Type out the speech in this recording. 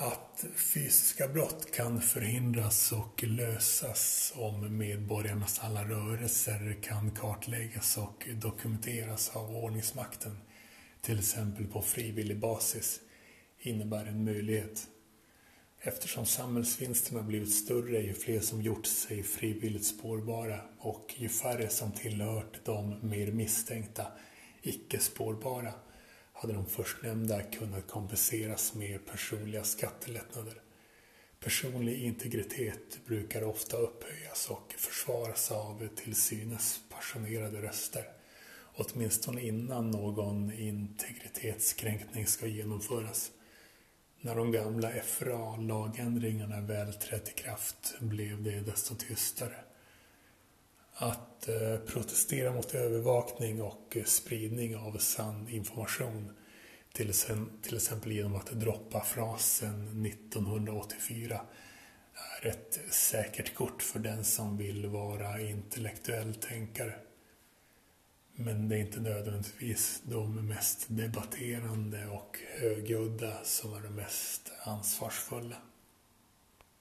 att fysiska brott kan förhindras och lösas om medborgarnas alla rörelser kan kartläggas och dokumenteras av ordningsmakten, till exempel på frivillig basis, innebär en möjlighet. Eftersom samhällsvinsterna blivit större ju fler som gjort sig frivilligt spårbara och ju färre som tillhört de mer misstänkta, icke spårbara, hade de förstnämnda kunnat kompenseras med personliga skattelättnader. Personlig integritet brukar ofta upphöjas och försvaras av till synes passionerade röster, åtminstone innan någon integritetskränkning ska genomföras. När de gamla FRA-lagändringarna väl trätt i kraft blev det desto tystare. Att eh, protestera mot övervakning och eh, spridning av sann information till exempel genom att droppa frasen 1984 är ett säkert kort för den som vill vara intellektuell tänkare. Men det är inte nödvändigtvis de mest debatterande och högljudda som är de mest ansvarsfulla.